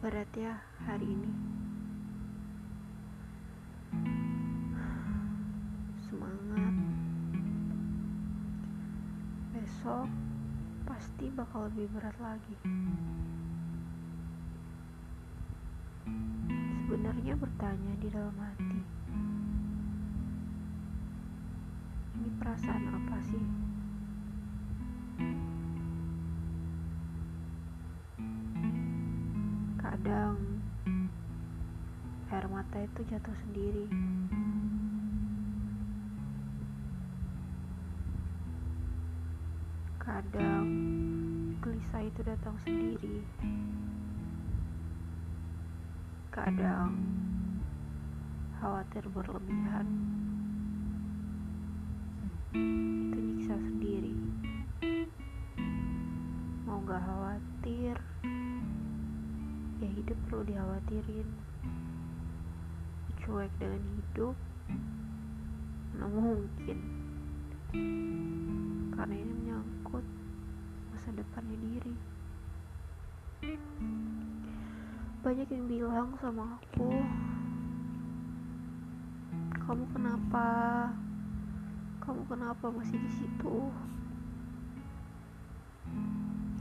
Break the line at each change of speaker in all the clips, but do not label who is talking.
banget ya hari ini. Semangat. Besok pasti bakal lebih berat lagi. Sebenarnya bertanya di dalam hati. Ini perasaan apa sih? Kadang air mata itu jatuh sendiri. Kadang gelisah itu datang sendiri. Kadang khawatir berlebihan. Hidup perlu dikhawatirin. Cuek dengan hidup, mana mungkin. Karena ini menyangkut masa depannya diri. Banyak yang bilang sama aku, kamu kenapa? Kamu kenapa masih di situ?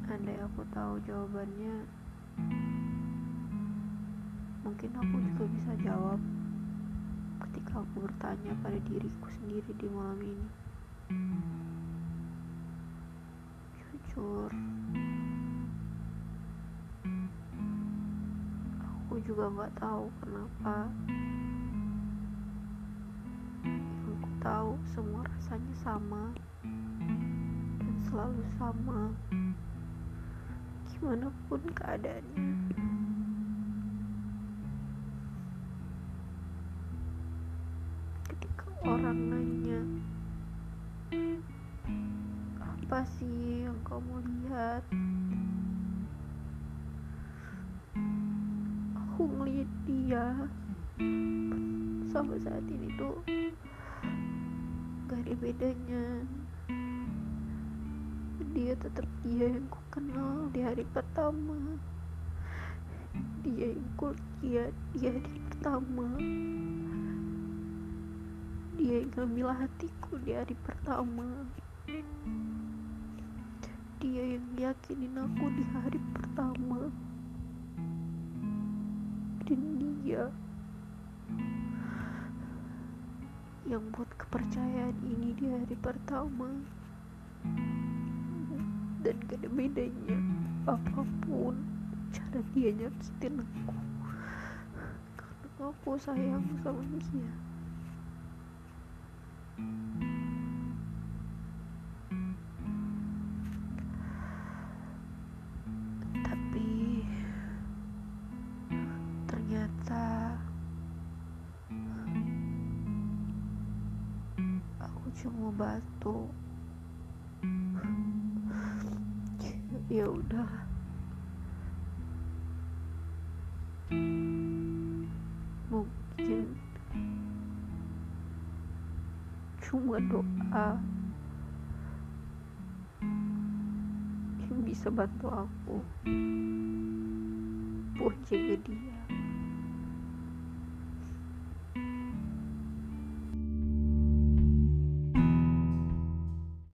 Andai aku tahu jawabannya, mungkin aku juga bisa jawab ketika aku bertanya pada diriku sendiri di malam ini. Jujur, aku juga nggak tahu kenapa. Aku tahu semua rasanya sama dan selalu sama. Gimana pun keadaannya. Ketika orang nanya, apa sih yang kamu lihat? Aku ngeliat dia sampai saat ini tuh gak ada bedanya. Dia tetap dia yang ku kenal di hari pertama. Dia yang ku lihat di hari pertama. Dia yang ngambil hatiku di hari pertama. Dia yang yakinin aku di hari pertama. Dan dia yang buat kepercayaan ini di hari pertama dan gak ada bedanya apa pun cara dia nyakitin aku karena aku sayang sama dia tapi ternyata aku cuma batu ya udah cuma doa. Yang bisa bantu aku. Buat jaga dia